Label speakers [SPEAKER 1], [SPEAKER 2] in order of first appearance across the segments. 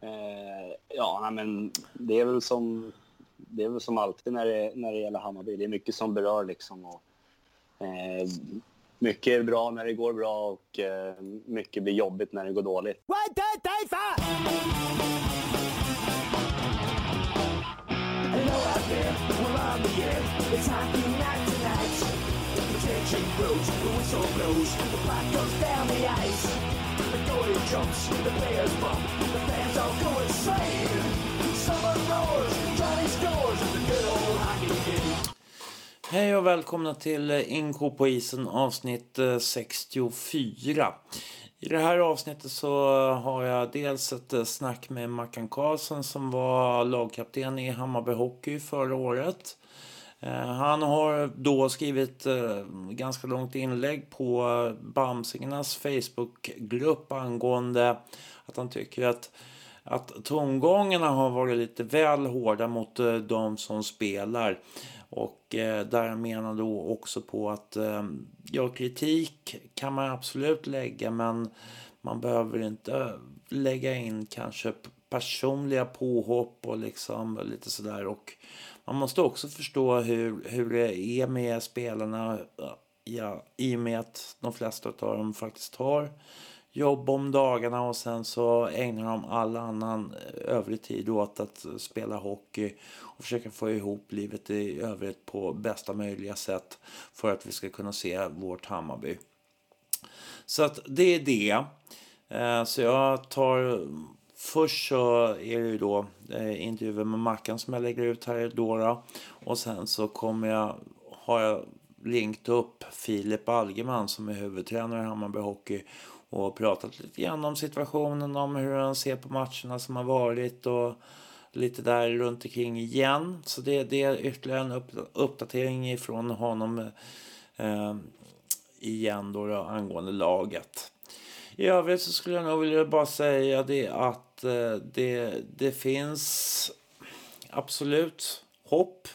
[SPEAKER 1] Eh, ja, men det är väl som, det är väl som alltid när det, när det gäller Hammarby. Det är mycket som berör liksom. Och, eh, mycket är bra när det går bra och eh, mycket blir jobbigt när det går dåligt. One, two, three, four! Hello out there, we're on the air. It's hockey night tonight. The tension grows, the whistle blows, the puck goes down the ice. The jumps, the players bump, the fans all go insane. Summer roars, Johnny scores, the good old hockey game. Hej och välkomna till Inko på isen avsnitt eh, 64. I det här avsnittet så har jag dels ett eh, snack med Mackan Karlsson som var lagkapten i Hammarby Hockey förra året. Eh, han har då skrivit eh, ganska långt inlägg på Bamsingarnas Facebookgrupp angående att han tycker att att tongångarna har varit lite väl hårda mot eh, de som spelar. Och där menar då också på att ja, kritik kan man absolut lägga men man behöver inte lägga in kanske personliga påhopp och liksom lite sådär. Och man måste också förstå hur, hur det är med spelarna ja, i och med att de flesta av dem faktiskt har jobb om dagarna och sen så ägnar de all annan eh, övrig tid åt att spela hockey och försöka få ihop livet i övrigt på bästa möjliga sätt för att vi ska kunna se vårt Hammarby. Så att det är det. Eh, så jag tar Först så är det ju då eh, intervjuer med Mackan som jag lägger ut här idag. Och sen så kommer jag, har jag ringt upp Filip Algeman som är huvudtränare i Hammarby Hockey och pratat lite grann om situationen, om hur han ser på matcherna som har varit och lite där runt omkring igen. Så det, det är ytterligare en upp, uppdatering ifrån honom eh, igen då, då angående laget. I övrigt så skulle jag nog vilja bara säga det att Eh, det, det finns absolut hopp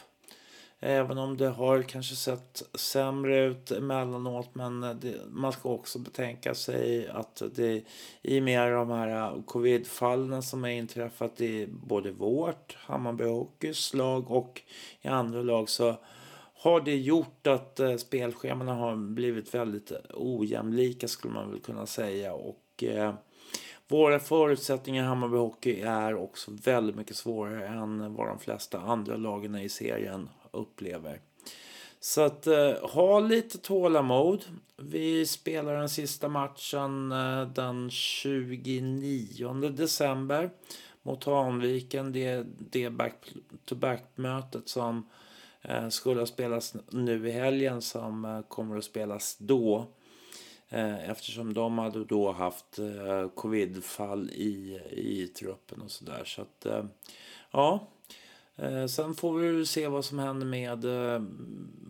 [SPEAKER 1] Även om det har kanske sett sämre ut emellanåt. Men det, man ska också betänka sig att det i och med de här eh, covidfallen som har inträffat i både vårt Hammarby Hockeys lag och i andra lag så har det gjort att eh, spelscheman har blivit väldigt ojämlika skulle man väl kunna säga. Och eh, våra förutsättningar i Hammarby Hockey är också väldigt mycket svårare än vad de flesta andra lagen i serien upplever. Så att eh, ha lite tålamod. Vi spelar den sista matchen eh, den 29 december mot Hanviken. Det, det back-to-back-mötet som eh, skulle ha spelats nu i helgen som eh, kommer att spelas då. Eh, eftersom de hade då haft eh, covidfall i, i truppen och sådär. Så att eh, ja, Eh, sen får vi se vad som händer med eh,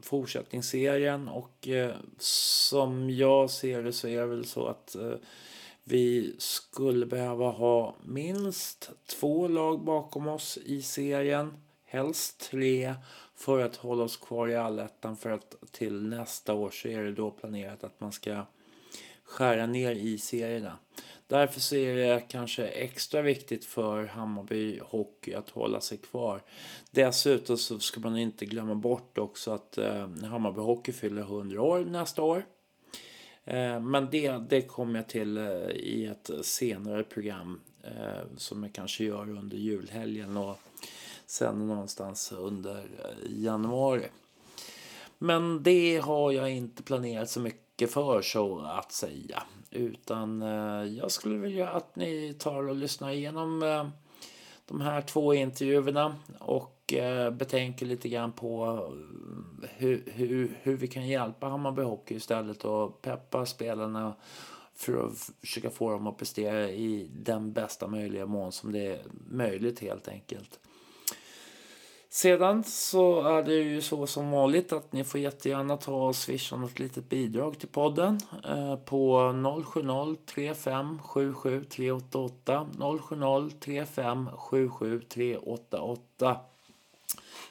[SPEAKER 1] fortsättningsserien och eh, som jag ser det så är det väl så att eh, vi skulle behöva ha minst två lag bakom oss i serien. Helst tre för att hålla oss kvar i allettan för att till nästa år så är det då planerat att man ska skära ner i serierna. Därför så är det kanske extra viktigt för Hammarby Hockey att hålla sig kvar. Dessutom så ska man inte glömma bort också att eh, Hammarby Hockey fyller 100 år nästa år. Eh, men det, det kommer jag till eh, i ett senare program eh, som jag kanske gör under julhelgen och sen någonstans under eh, januari. Men det har jag inte planerat så mycket för så att säga. Utan eh, jag skulle vilja att ni tar och lyssnar igenom eh, de här två intervjuerna och eh, betänker lite grann på hur, hur, hur vi kan hjälpa Hammarby Hockey istället och peppa spelarna för att försöka få dem att prestera i den bästa möjliga mån som det är möjligt helt enkelt. Sedan så är det ju så som vanligt att ni får jättegärna ta och swisha något litet bidrag till podden eh, på 070 35 77 388 070 35 77 388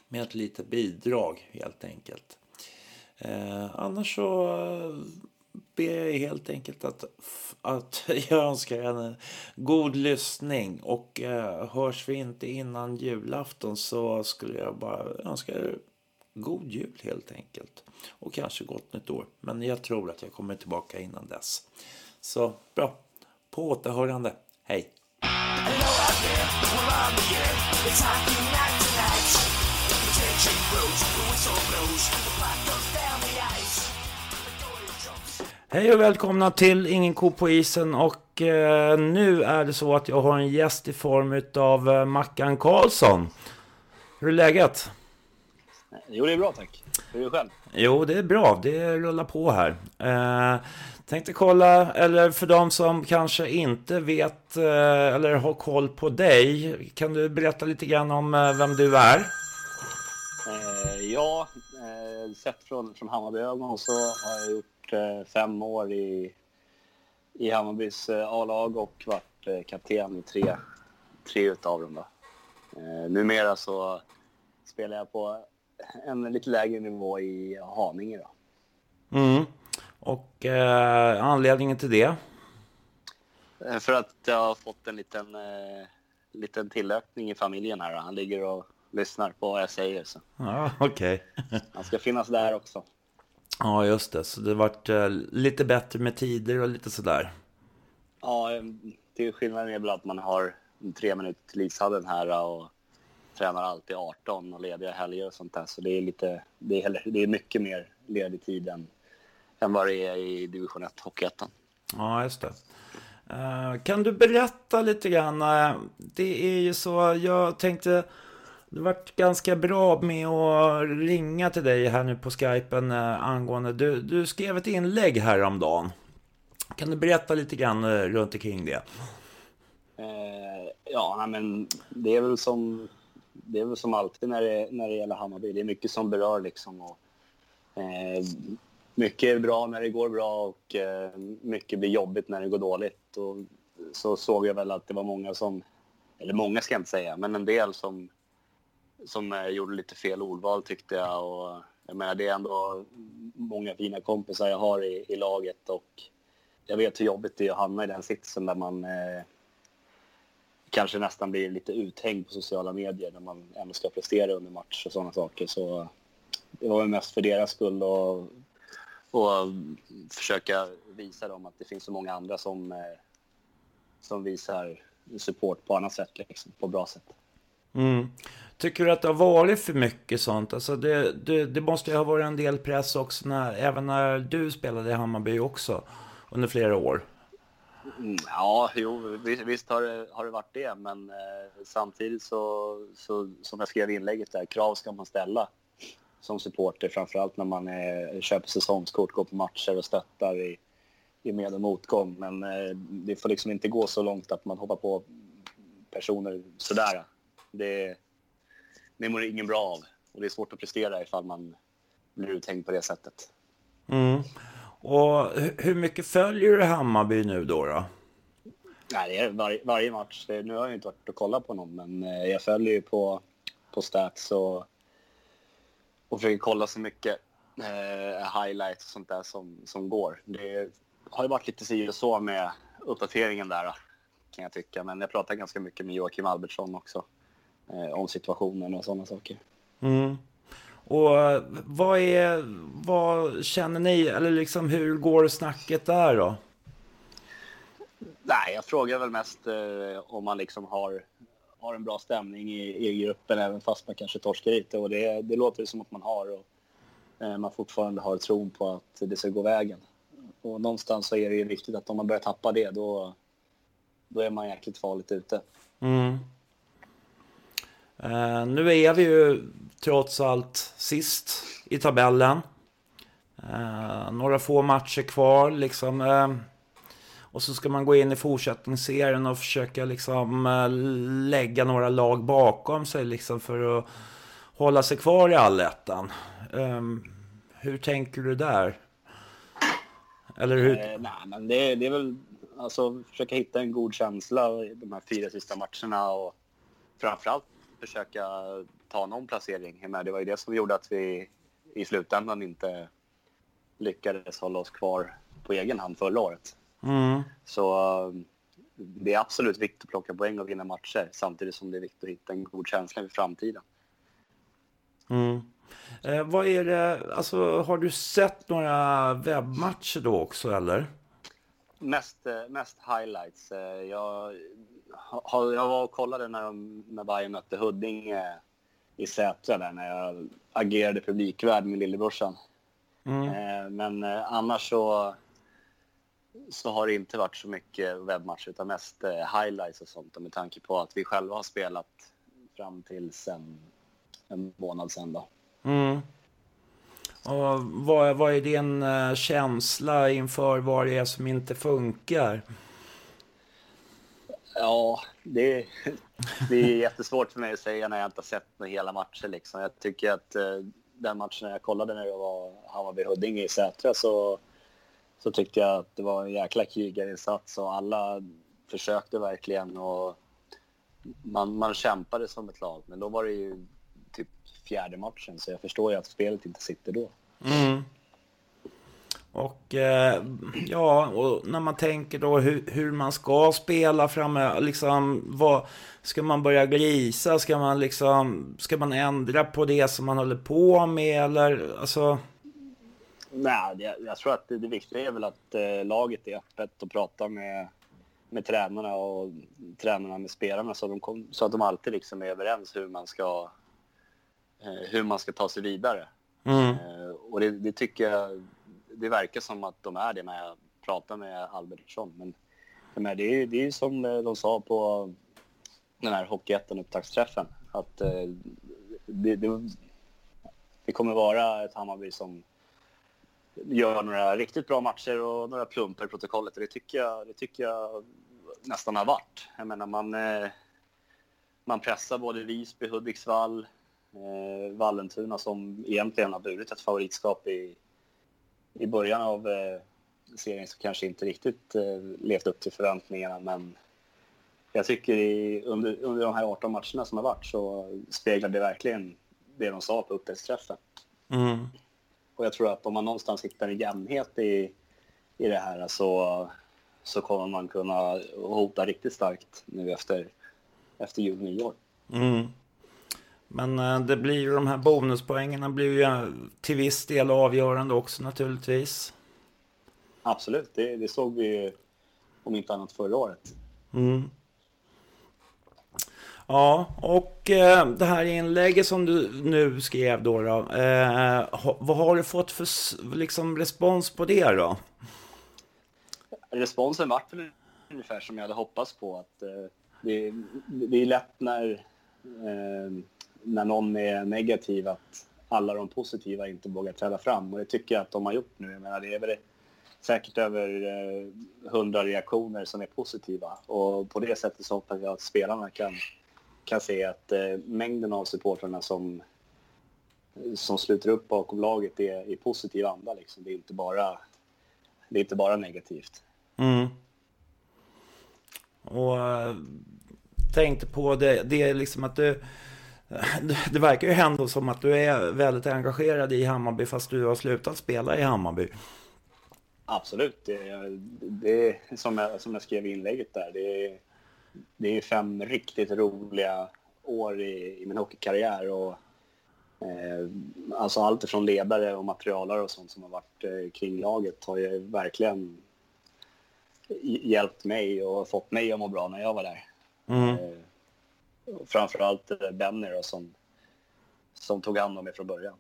[SPEAKER 1] med ett litet bidrag helt enkelt. Eh, annars så eh, ber jag helt enkelt att, att jag önskar en god lyssning. Och eh, hörs vi inte innan julafton så skulle jag bara önska er god jul helt enkelt. Och kanske gott nytt år. Men jag tror att jag kommer tillbaka innan dess. Så bra. På återhörande. Hej! Hej och välkomna till Ingen ko på isen och eh, nu är det så att jag har en gäst i form av eh, Mackan Karlsson. Hur är läget?
[SPEAKER 2] Jo, det är bra tack. Hur är det själv?
[SPEAKER 1] Jo, det är bra. Det rullar på här. Eh, tänkte kolla, eller för de som kanske inte vet eh, eller har koll på dig. Kan du berätta lite grann om eh, vem du är?
[SPEAKER 2] Eh, ja, eh, sett från, från Hammarbyögon så har jag gjort eh, fem år i, i Hammarbys A-lag och varit kapten i tre, tre utav dem. Då. numera så spelar jag på en lite lägre nivå i Haninge. Då.
[SPEAKER 1] Mm. Och eh, anledningen till det?
[SPEAKER 2] Eh, för att jag har fått en liten, eh, liten tillökning i familjen här. Han ligger och lyssnar på vad jag säger. Så.
[SPEAKER 1] Okej.
[SPEAKER 2] Okay. Han ska finnas där också.
[SPEAKER 1] Ja, just det. Så det varit eh, lite bättre med tider och lite sådär?
[SPEAKER 2] Ja, det är skillnaden är väl att man har tre minuter till ishallen här och tränar alltid 18 och lediga helger och sånt där. Så det är, lite, det är, det är mycket mer ledig tid än, än vad det är i division 1, Hockeyettan.
[SPEAKER 1] Ja, just det. Uh, kan du berätta lite grann? Uh, det är ju så, jag tänkte... Det varit ganska bra med att ringa till dig här nu på skypen eh, angående... Du, du skrev ett inlägg häromdagen. Kan du berätta lite grann eh, runt omkring det?
[SPEAKER 2] Eh, ja, men det är väl som det är väl som alltid när det, när det gäller Hammarby. Det är mycket som berör liksom. Och, eh, mycket är bra när det går bra och eh, mycket blir jobbigt när det går dåligt. Och så såg jag väl att det var många som, eller många ska jag inte säga, men en del som, som eh, gjorde lite fel ordval tyckte jag. Och, jag menar, det är ändå många fina kompisar jag har i, i laget och jag vet hur jobbigt det är att hamna i den sitsen där man eh, kanske nästan blir lite uthängd på sociala medier när man ändå ska prestera under match och sådana saker. Så det var väl mest för deras skull och, och försöka visa dem att det finns så många andra som, eh, som visar support på annat sätt, liksom, på bra sätt.
[SPEAKER 1] Mm. Tycker du att det har varit för mycket sånt? Alltså det, det, det måste ju ha varit en del press också, när, även när du spelade i Hammarby också, under flera år.
[SPEAKER 2] Mm, ja, jo, visst, visst, har, det, har det varit det, men eh, samtidigt så, så, som jag skrev i inlägget där, krav ska man ställa som supporter, framförallt när man eh, köper säsongskort, går på matcher och stöttar i, i med och motgång. Men eh, det får liksom inte gå så långt att man hoppar på personer sådär. Det, det mår ingen bra av och det är svårt att prestera ifall man blir uthängd på det sättet.
[SPEAKER 1] Mm. Och hur mycket följer du Hammarby nu då? då?
[SPEAKER 2] Nej, det är var, varje match. Det, nu har jag inte varit och kollat på någon, men eh, jag följer ju på, på stats och, och försöker kolla så mycket eh, highlights och sånt där som, som går. Det har ju varit lite si och så med uppdateringen där kan jag tycka. Men jag pratar ganska mycket med Joakim Albertsson också om situationen och sådana saker.
[SPEAKER 1] Mm. Och eh, vad är, vad känner ni, eller liksom hur går snacket där då?
[SPEAKER 2] Nej, jag frågar väl mest eh, om man liksom har, har en bra stämning i, i gruppen även fast man kanske torskar lite och det, det låter som att man har och eh, man fortfarande har tron på att det ska gå vägen. Och någonstans så är det ju viktigt att om man börjar tappa det då, då är man jäkligt farligt ute.
[SPEAKER 1] Mm. Eh, nu är vi ju trots allt sist i tabellen. Eh, några få matcher kvar liksom. Eh, och så ska man gå in i fortsättningsserien och försöka liksom lägga några lag bakom sig liksom för att hålla sig kvar i allettan. Ehm, hur tänker du där? Eller hur?
[SPEAKER 2] Eh, nej, men det, det är väl alltså försöka hitta en god känsla i de här fyra sista matcherna och framförallt försöka ta någon placering. Det var ju det som gjorde att vi i slutändan inte lyckades hålla oss kvar på egen hand förra året.
[SPEAKER 1] Mm.
[SPEAKER 2] Så det är absolut viktigt att plocka poäng och vinna matcher samtidigt som det är viktigt att hitta en god känsla för framtiden.
[SPEAKER 1] Mm. Eh, vad är det, alltså har du sett några webbmatcher då också eller?
[SPEAKER 2] Mest, eh, mest highlights. Eh, jag, jag var och kollade när, de, när Bayern mötte Huddinge i Sätra där när jag agerade publikvärd med lillebrorsan.
[SPEAKER 1] Mm.
[SPEAKER 2] Eh, Men eh, annars så, så har det inte varit så mycket webbmatcher utan mest eh, highlights och sånt. Och med tanke på att vi själva har spelat fram till sen en månad sen då.
[SPEAKER 1] Mm. Och vad, vad är din känsla inför vad det är som inte funkar?
[SPEAKER 2] Ja, det, det är jättesvårt för mig att säga när jag inte har sett hela matcher. Liksom. Jag tycker att eh, den matchen jag kollade när det var Hammarby-Huddinge i Sätra så, så tyckte jag att det var en jäkla krigarinsats och alla försökte verkligen. Och man, man kämpade som ett lag, men då var det ju typ fjärde matchen så jag förstår ju att spelet inte sitter då.
[SPEAKER 1] Mm. Och eh, ja, och när man tänker då hur, hur man ska spela framme, liksom vad ska man börja grisa? Ska man liksom, ska man ändra på det som man håller på med eller alltså?
[SPEAKER 2] Nej, jag, jag tror att det, det viktiga är väl att eh, laget är öppet och pratar med, med tränarna och tränarna med spelarna så, de kom, så att de alltid liksom är överens hur man ska, eh, hur man ska ta sig vidare.
[SPEAKER 1] Mm.
[SPEAKER 2] Eh, och det, det tycker jag, det verkar som att de är det när jag pratar med Albertsson. Men, men det är ju det är som eh, de sa på den här Hockeyettan upptaktsträffen att eh, det, det, det kommer vara ett Hammarby som gör några riktigt bra matcher och några plumper i protokollet. Och det tycker jag, det tycker jag nästan har varit. Jag menar, man, eh, man pressar både Visby, Hudiksvall, eh, Vallentuna som egentligen har burit ett favoritskap i, i början av eh, serien som kanske inte riktigt eh, levt upp till förväntningarna. Men jag tycker i, under, under de här 18 matcherna som har varit så speglar det verkligen det de sa på upptäcktsträffen.
[SPEAKER 1] Mm.
[SPEAKER 2] Och jag tror att om man någonstans hittar en jämnhet i, i det här så, så kommer man kunna hota riktigt starkt nu efter, efter jul och nyår.
[SPEAKER 1] Mm. Men eh, det blir ju de här bonuspoängerna blir ju eh, till viss del avgörande också naturligtvis.
[SPEAKER 2] Absolut, det, det såg vi ju om inte annat förra året.
[SPEAKER 1] Mm. Ja, och eh, det här inlägget som du nu skrev då, då eh, vad har du fått för liksom, respons på det då?
[SPEAKER 2] Responsen vart väl ungefär som jag hade hoppats på. Att, eh, det, det är lätt när, när någon är negativ att alla de positiva inte vågar träda fram. Och det tycker jag att de har gjort nu. Jag menar, det är väl säkert över eh, hundra reaktioner som är positiva. Och på det sättet så hoppas jag att spelarna kan, kan se att eh, mängden av supportrarna som, som sluter upp bakom laget är i positiv anda. Liksom. Det, är inte bara, det är inte bara negativt.
[SPEAKER 1] Mm. Och eh, tänkte på det, det är liksom att du... Det, verkar ju ändå som att du är väldigt engagerad i Hammarby fast du har slutat spela i Hammarby.
[SPEAKER 2] Absolut. Det, det som jag, som jag skrev i inlägget där. Det är, det är fem riktigt roliga år i, i min hockeykarriär. Och, eh, alltså allt från ledare och materialare och sånt som har varit eh, kring laget har ju verkligen hj- hjälpt mig och fått mig att må bra när jag var där.
[SPEAKER 1] Mm.
[SPEAKER 2] Eh, framförallt eh, Benny då, som, som tog hand om mig från början.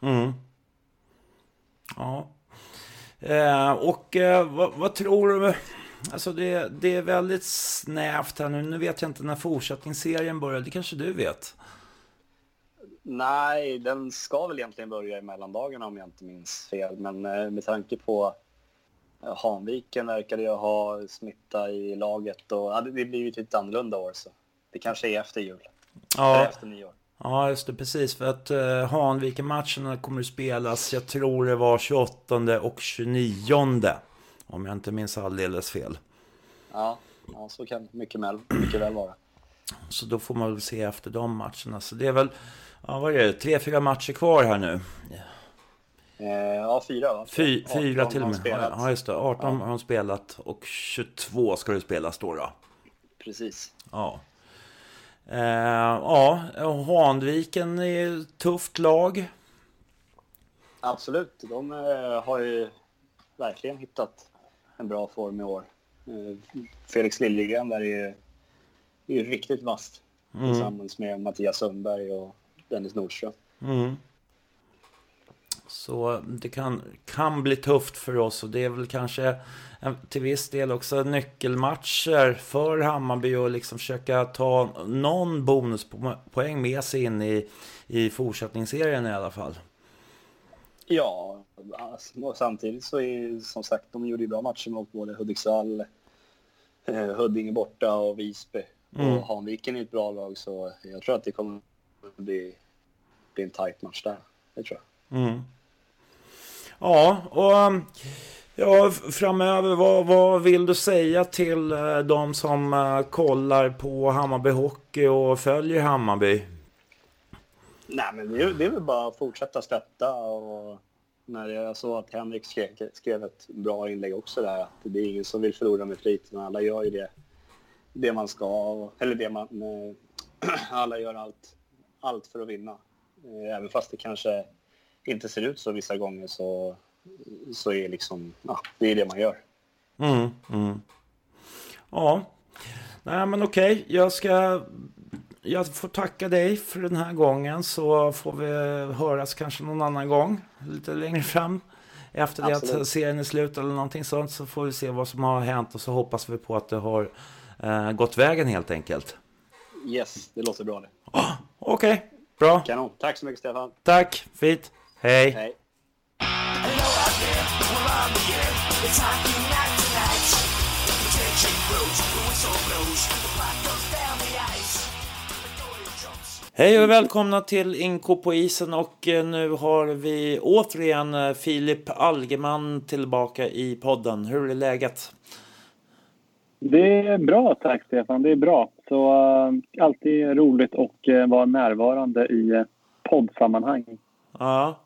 [SPEAKER 1] Mm. Ja. Eh, och eh, vad, vad tror du? Alltså det, det är väldigt snävt här nu. Nu vet jag inte när fortsättningsserien börjar. Det kanske du vet?
[SPEAKER 2] Nej, den ska väl egentligen börja i mellandagarna om jag inte minns fel. Men eh, med tanke på eh, Hanviken verkade jag ha smitta i laget och ja, det det blir ju ett lite annorlunda år så det kanske är efter jul. Eller
[SPEAKER 1] Ja,
[SPEAKER 2] efter nyår.
[SPEAKER 1] ja just det. Precis. För att eh, Hanviken-matcherna kommer att spelas, jag tror det var 28 och 29. Om jag inte minns alldeles fel.
[SPEAKER 2] Ja, ja, så kan mycket väl, mycket väl vara.
[SPEAKER 1] Så då får man väl se efter de matcherna. Så det är väl, ja vad är det, tre, fyra matcher kvar här nu.
[SPEAKER 2] Eh, ja, fyra va?
[SPEAKER 1] Fy, fyra
[SPEAKER 2] 18
[SPEAKER 1] till och med. Ja, just det. 18 har de spelat och 22 ska det spelas då. då.
[SPEAKER 2] Precis.
[SPEAKER 1] Ja. Eh, ja, Hanviken är ett tufft lag.
[SPEAKER 2] Absolut, de eh, har ju verkligen hittat en bra form i år. Eh, Felix Liljegren där är ju, är ju riktigt vasst tillsammans med Mattias Sundberg och Dennis Nordström.
[SPEAKER 1] Mm. Så det kan, kan bli tufft för oss och det är väl kanske en- till viss del också nyckelmatcher för Hammarby och liksom försöka ta någon bonuspoäng med sig in i, i fortsättningsserien i alla fall.
[SPEAKER 2] Ja, alltså, och samtidigt så är som sagt, de gjorde ju bra matcher mot både Hudiksvall, eh, Huddinge borta och Visby.
[SPEAKER 1] Mm.
[SPEAKER 2] Och Hanviken är ett bra lag så jag tror att det kommer bli, bli en tight match där. Det tror jag.
[SPEAKER 1] Mm. Ja, och um, ja, framöver, vad, vad vill du säga till eh, de som eh, kollar på Hammarby Hockey och följer Hammarby?
[SPEAKER 2] Nej, men det är, det är väl bara att fortsätta stötta och när jag såg att Henrik skrev, skrev ett bra inlägg också där att det är ingen som vill förlora med flit, alla gör ju det, det man ska, eller det man, eh, alla gör allt, allt för att vinna. Även fast det kanske inte ser ut så vissa gånger så, så är liksom, ja, det är det man gör.
[SPEAKER 1] Mm, mm. Ja, nej men okej, jag ska... Jag får tacka dig för den här gången så får vi höras kanske någon annan gång lite längre fram. Efter det att serien är slut eller någonting sånt så får vi se vad som har hänt och så hoppas vi på att det har eh, gått vägen helt enkelt.
[SPEAKER 2] Yes, det låter bra det.
[SPEAKER 1] Okej, bra.
[SPEAKER 2] Kanon. Tack så mycket Stefan.
[SPEAKER 1] Tack, fint. Hej.
[SPEAKER 2] Hej.
[SPEAKER 1] Och välkomna till Inko på isen och eh, nu har vi återigen eh, Filip Algeman tillbaka i podden. Hur är läget?
[SPEAKER 3] Det är bra, tack Stefan. Det är bra. Så uh, alltid roligt att uh, vara närvarande i uh, poddsammanhang.
[SPEAKER 1] Ja.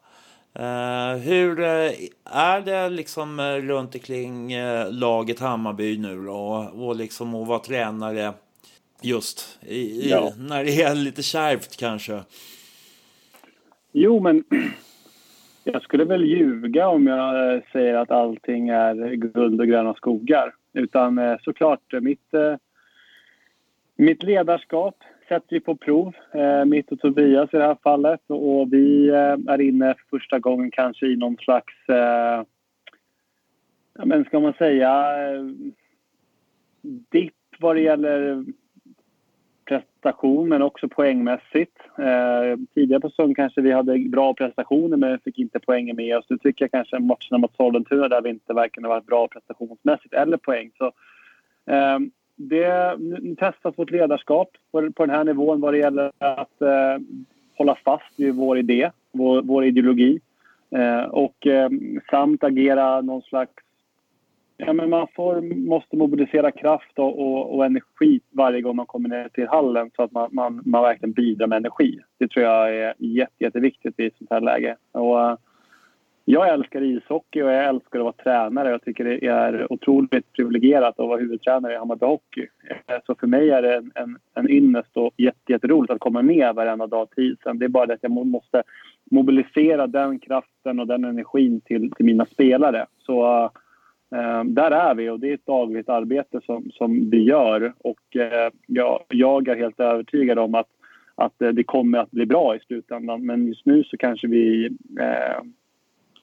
[SPEAKER 1] Eh, hur eh, är det liksom eh, runt omkring laget Hammarby nu då? Och, och liksom att vara tränare just i, i,
[SPEAKER 3] Ja.
[SPEAKER 1] när det är lite kärvt kanske?
[SPEAKER 3] Jo, men jag skulle väl ljuga om jag säger att allting är guld och gröna skogar. Utan såklart, mitt, mitt ledarskap sätter vi på prov. Eh, mitt och Tobias i det här fallet. Och, vi eh, är inne för första gången kanske i någon slags... Eh, ja, men ska man säga... Eh, dipp vad det gäller prestation men också poängmässigt. Eh, tidigare på säsongen kanske vi hade bra prestationer men fick inte poängen med oss. Nu tycker jag kanske matcherna mot Sollentuna där vi inte varken har varit bra prestationsmässigt eller poäng. Så, eh, det, nu, testas vårt ledarskap på, på den här nivån vad det gäller att eh, hålla fast vid vår idé, vår, vår ideologi eh, och eh, samt agera någon slags Ja, men man får, måste mobilisera kraft och, och, och energi varje gång man kommer ner till hallen så att man, man, man verkligen bidrar med energi. Det tror jag är jätte, jätteviktigt i ett sånt här läge. Och, eh, jag älskar ishockey och jag älskar att vara tränare. Jag tycker det är otroligt privilegierat att vara huvudtränare i Hammarby Hockey. Så för mig är det en, en, en ynnest och jätteroligt att komma ner varenda dag till isen. Det är bara det att jag måste mobilisera den kraften och den energin till, till mina spelare. Så äh, där är vi och det är ett dagligt arbete som, som vi gör. Och äh, jag, jag är helt övertygad om att, att det kommer att bli bra i slutändan. Men just nu så kanske vi eh,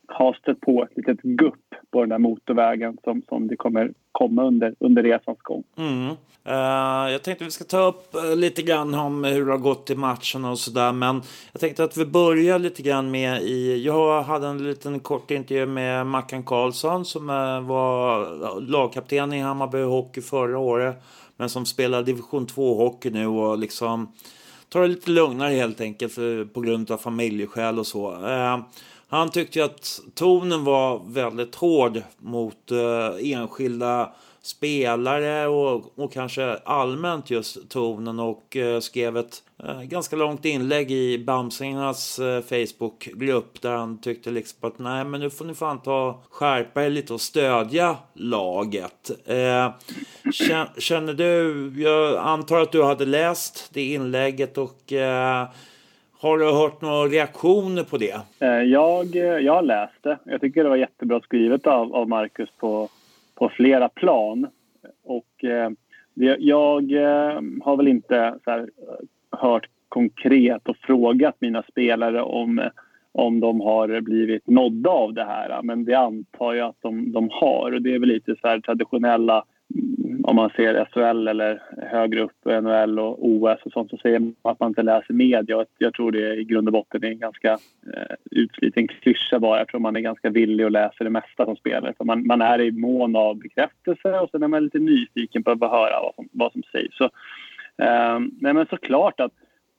[SPEAKER 3] har stött på ett litet gupp på den där motorvägen som, som det kommer komma under, under resans gång.
[SPEAKER 1] Mm. Uh, jag tänkte vi ska ta upp uh, lite grann om hur det har gått i matchen och sådär. Men jag tänkte att vi börjar lite grann med i... Jag hade en liten kort intervju med Mackan Karlsson som uh, var lagkapten i Hammarby Hockey förra året. Men som spelar division 2-hockey nu och liksom tar det lite lugnare helt enkelt för, på grund av familjeskäl och så. Han tyckte att tonen var väldigt hård mot eh, enskilda spelare och, och kanske allmänt just tonen och eh, skrev ett eh, ganska långt inlägg i Bamsingarnas eh, Facebookgrupp där han tyckte liksom att nej men nu får ni fan ta skärpa er lite och stödja laget. Eh, känner du, jag antar att du hade läst det inlägget och eh, har du hört några reaktioner på det?
[SPEAKER 3] Eh, jag, eh, jag har läst det. Jag tycker det var jättebra skrivet av, av Marcus på, på flera plan. Och eh, jag eh, har väl inte här, hört konkret och frågat mina spelare om, om de har blivit nådda av det här. Men det antar jag att de, de har. Och det är väl lite så traditionella Mm, om man ser SHL eller högre upp, NHL och OS och sånt så säger man att man inte läser media. Jag tror det i grund och botten är en ganska eh, utsliten klyscha bara. Jag tror man är ganska villig att läsa det mesta som spelare. För man, man är i mån av bekräftelse och sen är man lite nyfiken på att höra vad som, vad som sägs. Så, eh, nej men såklart att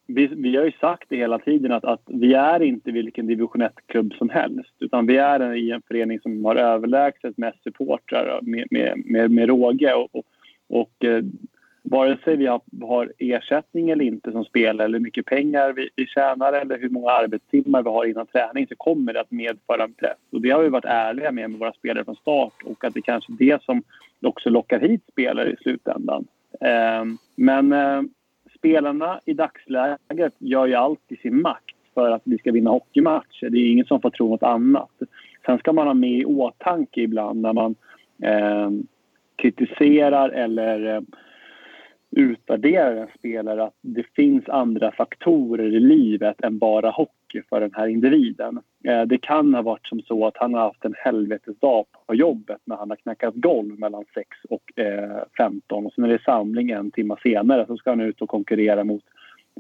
[SPEAKER 3] vi, vi har ju sagt det hela tiden att, att vi är inte vilken division 1-klubb som helst. Utan vi är en, i en förening som har överlägset mest supportrar med, med, med, med råge. Och, och, och eh, vare sig vi har, har, ersättning eller inte som spelare eller hur mycket pengar vi, vi tjänar eller hur många arbetstimmar vi har innan träning så kommer det att medföra en press. Och det har vi varit ärliga med med våra spelare från start och att det kanske är det som också lockar hit spelare i slutändan. Eh, men eh, spelarna i dagsläget gör ju allt i sin makt för att vi ska vinna hockeymatcher. Det är ingen som får tro något annat. Sen ska man ha med i åtanke ibland när man eh, kritiserar eller eh, utvärderar en spelare att det finns andra faktorer i livet än bara hockey för den här individen. Eh, det kan ha varit som så att han har haft en helvetesdag på jobbet när han har knackat golv mellan 6 och eh, 15 och sen är det samling en timme senare så ska han ut och konkurrera mot,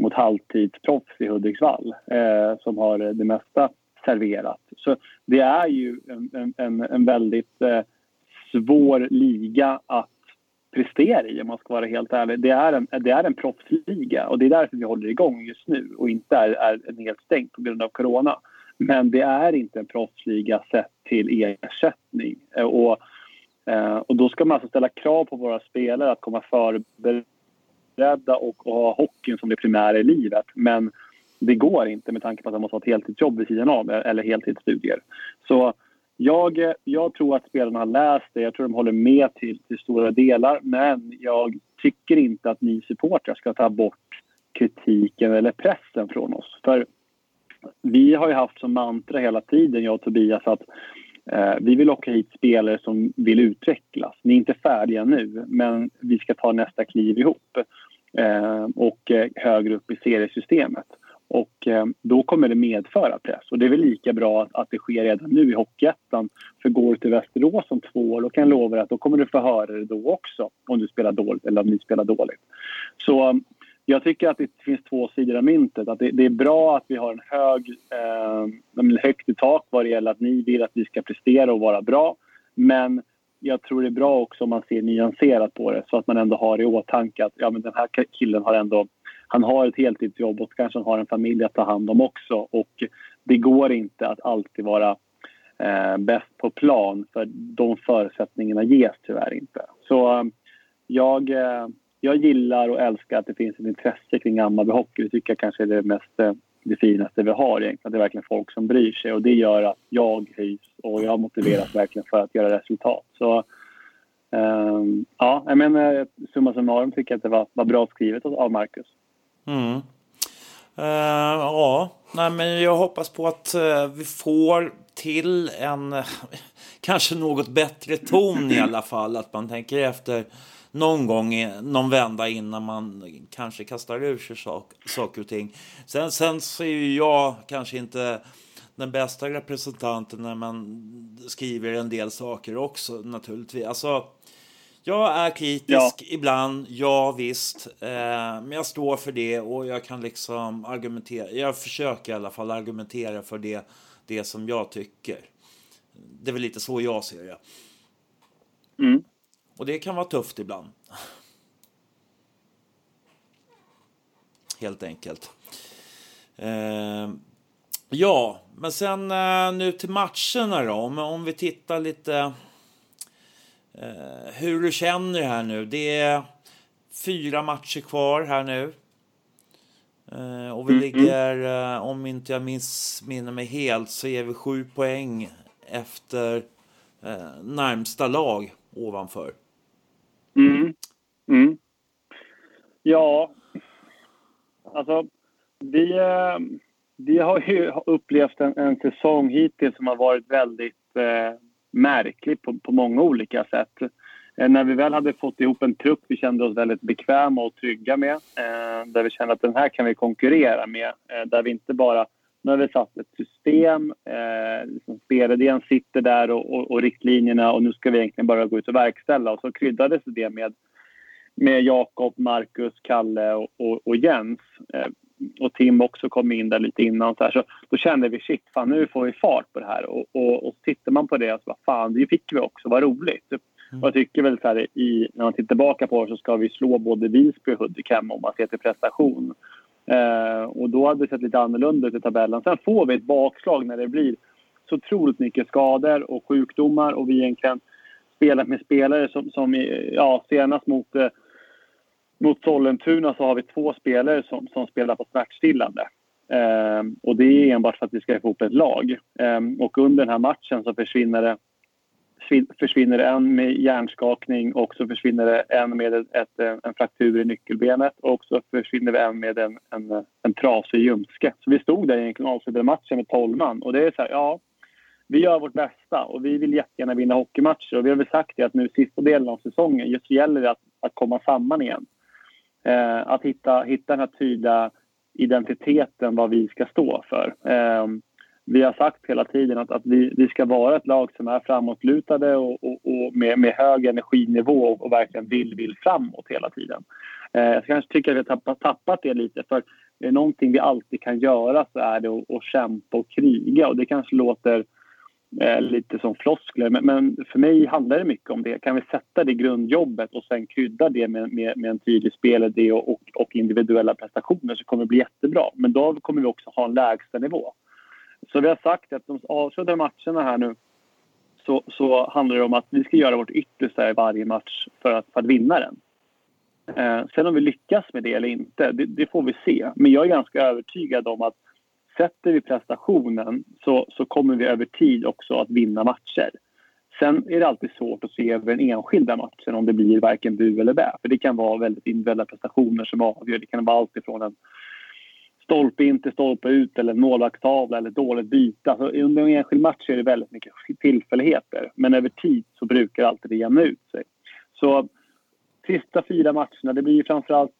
[SPEAKER 3] mot halvtidsproffs i Hudiksvall eh, som har det mesta serverat. Så det är ju en, en, en väldigt svår liga att prestera i om man ska vara helt ärlig. Det är en, det är en proffsliga och det är därför vi håller igång just nu och inte är, är helt stängt på grund av corona. Men det är inte en proffsliga sett till ersättning. Och, eh, och då ska man alltså ställa krav på våra spelare att komma förberedda och, och ha hockeyn som det primära i livet. Men det går inte med tanke på att man måste ha ett heltidsjobb vid sidan av eller heltidsstudier. Så jag, eh, jag tror att spelarna har läst det. Jag tror de håller med till, till stora delar. Men jag tycker inte att ni supportrar ska ta bort kritiken eller pressen från oss. För vi har ju haft som mantra hela tiden, jag och Tobias, att eh, vi vill locka hit spelare som vill utvecklas. Ni är inte färdiga nu, men vi ska ta nästa kliv ihop eh, och eh, högre upp i seriesystemet. Och eh, då kommer det medföra press. Och det är väl lika bra att, att det sker redan nu i Hockeyettan. För går du till Västerås om två år, då kan jag lova att då kommer du få höra det då också. Om du spelar dåligt eller om ni spelar dåligt. Så eh, jag tycker att det finns två sidor av myntet. Att det, det är bra att vi har en hög, eh, högt i tak vad det gäller att ni vill att vi ska prestera och vara bra. Men jag tror det är bra också om man ser nyanserat på det så att man ändå har i åtanke att ja, men den här killen har ändå han har ett heltidsjobb och kanske han har en familj att ta hand om också. Och det går inte att alltid vara eh, bäst på plan för de förutsättningarna ges tyvärr inte. Så eh, jag, eh, jag gillar och älskar att det finns ett intresse kring Hammarby Hockey. Det tycker jag kanske är det mest eh, det finaste vi har egentligen. Det är verkligen folk som bryr sig och det gör att jag höjs och jag motiveras verkligen för att göra resultat. Så um, ja, men summa summarum tycker jag att det var, var bra skrivet av Marcus.
[SPEAKER 1] Mm. Uh, ja, nej, men jag hoppas på att uh, vi får till en uh, kanske något bättre ton i alla fall. Att man tänker efter någon gång, eh, någon vända innan man kanske kastar ur sig sak, saker och ting. Sen, sen så är ju jag kanske inte den bästa representanten när man skriver en del saker också naturligtvis. Alltså, jag är kritisk ja. ibland, ja visst. Eh, men jag står för det och jag kan liksom argumentera. Jag försöker i alla fall argumentera för det, det som jag tycker. Det är väl lite så jag ser det.
[SPEAKER 3] Mm.
[SPEAKER 1] Och det kan vara tufft ibland. Helt enkelt. Eh, ja, men sen eh, nu till matcherna då. Om, om vi tittar lite hur du känner här nu. Det är fyra matcher kvar här nu. Eh, och vi mm. ligger, eh, om inte jag missminner mig helt, så är vi sju poäng efter eh, närmsta lag ovanför.
[SPEAKER 3] Mm. Mm. Ja, alltså vi, eh, vi har ju upplevt en, en säsong hittills som har varit väldigt eh, märklig på, på många olika sätt. Eh, när vi väl hade fått ihop en trupp vi kände oss väldigt bekväma och trygga med, eh, där vi kände att den här kan vi konkurrera med, eh, där vi inte bara nu har vi satt ett system, liksom spelidén sitter där och, och, och, riktlinjerna och nu ska vi egentligen bara gå ut och verkställa. Och så kryddades det med, med Jakob, Marcus, Kalle och, och, och Jens. Och Tim också kom in där lite innan. Så, här. så Då kände vi shit, fan nu får vi fart på det här. Och, och, och tittar man på det och så bara, fan det fick vi också, vad roligt. Mm. Och jag tycker väl så här, i, när man tittar tillbaka på det så ska vi slå både Visby och Hudik hemma om man ser till prestation. Eh, och då hade det sett lite annorlunda ut i tabellen. Sen får vi ett bakslag när det blir så otroligt mycket skador och sjukdomar och vi egentligen spelat med spelare som, som ja, senast mot, eh, mot Sollentuna så har vi två spelare som, som spelar på smärtstillande. Eh, och det är enbart för att vi ska få ihop ett lag. Eh, och under den här matchen så försvinner det försvinner en med hjärnskakning och så försvinner det en med ett, ett, en fraktur i nyckelbenet och så försvinner det en med en, en, en trasig ljumske. Så vi stod där egentligen och avslutade matchen med 12 man och det är så här, ja, vi gör vårt bästa och vi vill jättegärna vinna hockeymatcher och vi har väl sagt det att nu sista delen av säsongen just gäller det att, att komma samman igen. Eh, att hitta, hitta den här tydliga identiteten vad vi ska stå för. Eh, vi har sagt hela tiden att, att vi, vi ska vara ett lag som är framåtlutade och, och, och med, med hög energinivå och, och, verkligen vill, vill framåt hela tiden. Eh, jag kanske tycker att vi har tappat, tappat det lite. För är det någonting vi alltid kan göra så är det att, att kämpa och kriga. Och det kanske låter eh, lite som floskler, men, men, för mig handlar det mycket om det. Kan vi sätta det grundjobbet och sen krydda det med, med, med en tydlig spelidé och, och, och individuella prestationer så kommer det bli jättebra. Men då kommer vi också ha en lägstanivå. Så vi har sagt att de avslutade matcherna här nu så, så handlar det om att vi ska göra vårt yttersta i varje match för att, för att vinna den. Eh, sen om vi lyckas med det eller inte, det, det, får vi se. Men jag är ganska övertygad om att sätter vi prestationen så, så kommer vi över tid också att vinna matcher. Sen är det alltid svårt att se över den enskilda matchen om det blir varken bu eller bä. För det kan vara väldigt individuella prestationer som avgör. Det kan vara allt ifrån en stolpe in till stolpe ut eller målvaktstavla eller dåligt byte. Alltså, under en enskild match är det väldigt mycket tillfälligheter. Men över tid så brukar alltid det jämna ut sig. Så sista fyra matcherna, det blir framförallt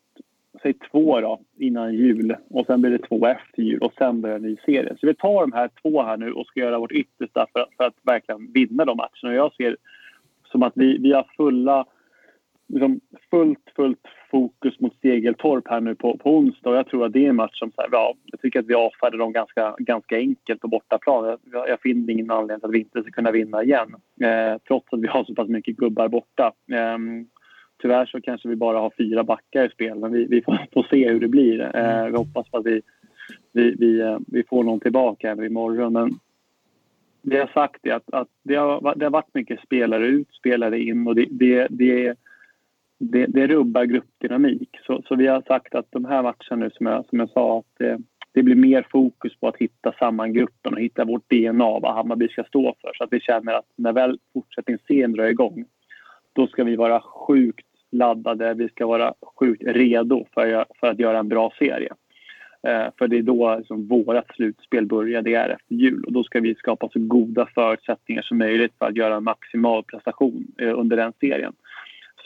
[SPEAKER 3] säg två då, innan jul och sen blir det två efter jul och sen börjar en ny serie. Så vi tar de här två här nu och ska göra vårt yttersta för, för att verkligen vinna de matcherna. Jag ser som att vi, vi har fulla liksom fullt, fullt fokus mot Segeltorp här nu på, på onsdag. Och jag tror att det är en match som... Så här, ja, jag tycker att vi avfärdar dem ganska, ganska enkelt på bortaplan. Jag, jag finner ingen anledning till att vi inte ska kunna vinna igen. Eh, trots att vi har så pass mycket gubbar borta. Eh, tyvärr så kanske vi bara har fyra backar i spel, men vi, vi får, får se hur det blir. Eh, vi hoppas på att vi, vi, vi, eh, vi får någon tillbaka även imorgon. Men det har sagt är att, att det, har, det har varit mycket spelare ut, spelare in och det, det, det det, det rubbar gruppdynamik. Så, så vi har sagt att de här matcherna nu som jag, som jag sa att det, det blir mer fokus på att hitta samman gruppen och hitta vårt DNA, vad Hammarby ska stå för. Så att vi känner att när väl fortsättningsserien drar igång då ska vi vara sjukt laddade, vi ska vara sjukt redo för, för att göra en bra serie. Eh, för det är då liksom vårt slutspel börjar, det är efter jul. Och då ska vi skapa så goda förutsättningar som möjligt för att göra en maximal prestation eh, under den serien.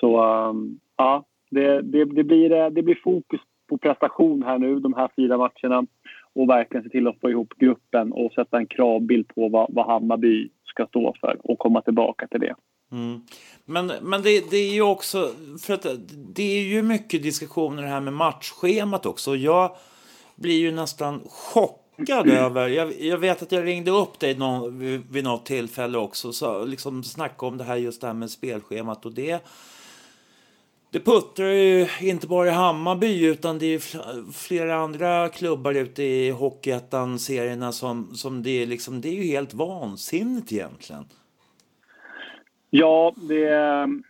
[SPEAKER 3] Så um, ja, det, det, det, blir, eh, det blir fokus på prestation här nu de här fyra matcherna och verkligen se till att få ihop gruppen och sätta en kravbild på vad, vad Hammarby ska stå för och komma tillbaka till det.
[SPEAKER 1] Mm. Men, men det, det, är ju också, för att det är ju mycket diskussioner här med matchschemat också. Jag blir ju nästan chockad över, jag, jag, vet att jag ringde upp dig någon, vid, vid något tillfälle också, så liksom snacka om det här just det här med spelschemat och det det puttrar ju inte bara i Hammarby utan det är flera andra klubbar ute i Hockeyettan-serierna som, som det är liksom, det är ju helt vansinnigt egentligen.
[SPEAKER 3] Ja, det,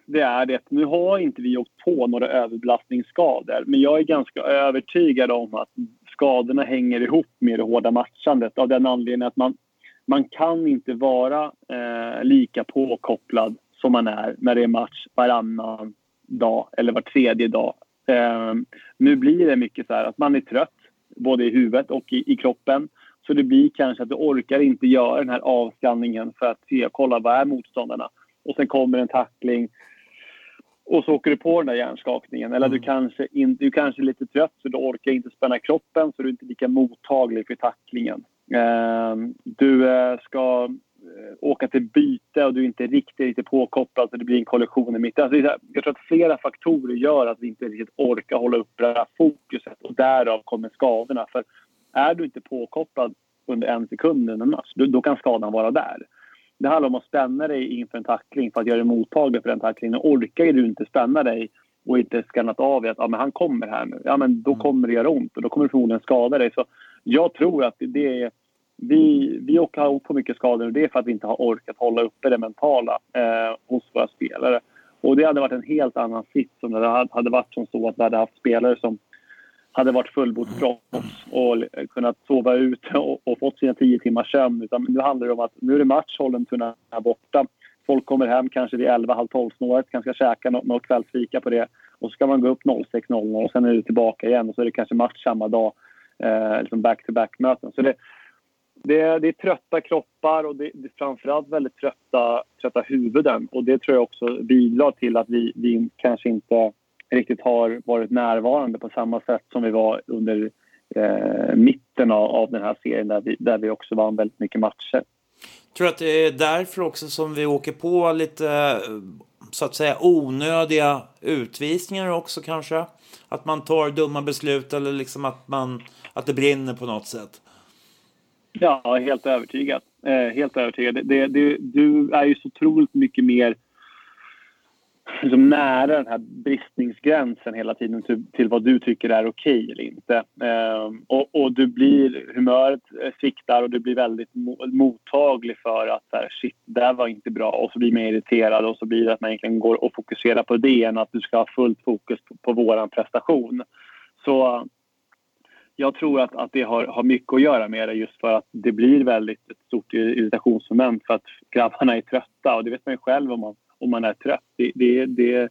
[SPEAKER 3] det, är det. Nu har inte vi åkt på några överbelastningsskador men jag är ganska övertygad om att skadorna hänger ihop med det hårda matchandet av den anledningen att man, man kan inte vara eh, lika påkopplad som man är när det är match varannan dag eller var tredje dag. Eh, nu blir det mycket så här att man är trött både i huvudet och i, i kroppen. Så det blir kanske att du orkar inte göra den här avskanningen för att se och kolla vad är motståndarna. Och sen kommer en tackling och så åker du på den där hjärnskakningen. Eller mm. du, kanske in, du kanske är lite trött så du orkar inte spänna kroppen så du är inte lika mottaglig för tacklingen. Uh, du uh, ska uh, åka till byte och du är inte riktigt, riktigt påkopplad så det blir en kollision i mitten. Alltså, jag tror att flera faktorer gör att vi inte riktigt orkar hålla upp det här fokuset och därav kommer skadorna. För är du inte påkopplad under en sekund under en match, då, då kan skadan vara där. Det handlar om att spänna dig inför en tackling för att göra dig mottaglig för den tacklingen. Orkar du inte spänna dig och inte skannat av att ja, men han kommer här nu, ja, men då mm. kommer det göra ont och då kommer du förmodligen skada dig. Så jag tror att det är... Vi, vi har på mycket skador och det är för att vi inte har orkat hålla uppe det mentala eh, hos våra spelare. Och det hade varit en helt annan sits om det hade varit som så att vi hade haft spelare som hade varit fullbordsproffs och kunnat sova ut och, och, fått sina tio timmars sömn. Utan nu handlar det om att nu är det match, Sollentuna här borta. Folk kommer hem kanske vid 11, halv 12 snåret, kanske ska käka något, något kvällsfika på det. Och så ska man gå upp 06.00 och sen är det tillbaka igen och så är det kanske match samma dag. Eh, liksom back-to-back-möten. Så det, det, det, är trötta kroppar och det, det är framförallt väldigt trötta, trötta huvuden. Och det tror jag också bidrar till att vi, vi kanske inte riktigt har varit närvarande på samma sätt som vi var under eh, mitten av, av den här serien där vi, där vi också vann väldigt mycket matcher.
[SPEAKER 1] Jag tror att det är därför också som vi åker på lite så att säga onödiga utvisningar också kanske. Att man tar dumma beslut eller liksom att, man, att det brinner på något sätt.
[SPEAKER 3] Ja, helt övertygad. Eh, helt övertygad. Det, det, du är ju så otroligt mycket mer liksom nära den här bristningsgränsen hela tiden till, till vad du tycker är okej okay eller inte. Eh, och, och, du blir, humöret sviktar och du blir väldigt mottaglig för att här, shit, det där var inte bra och så blir man irriterad och så blir det att man egentligen går och fokuserar på det än att du ska ha fullt fokus på, på våran prestation. Så jag tror att, att det har, har mycket att göra med det just för att det blir väldigt ett stort irritationsmoment för att grabbarna är trötta och det vet man ju själv om man om man är trött. Det, det, det,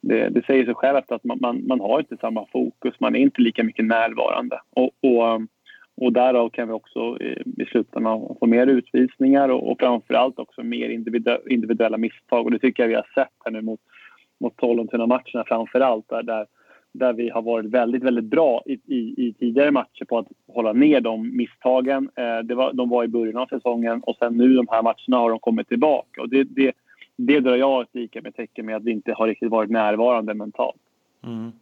[SPEAKER 3] det, det säger sig självt att man, man, man, har inte samma fokus, man är inte lika mycket närvarande. Och, och, och därav kan vi också eh, i slutändan få mer utvisningar och, och framförallt också mer individuella misstag. Och det tycker jag vi har sett här nu mot, mot Sollentuna-matcherna framförallt där, där, där vi har varit väldigt, väldigt bra i, i, i tidigare matcher på att hålla ner de misstagen. Eh, det var, de var i början av säsongen och sen nu de här matcherna har de kommit tillbaka. Och det, det, det drar jag ett lika med tecken med att vi inte har riktigt varit närvarande mentalt.
[SPEAKER 1] Mm.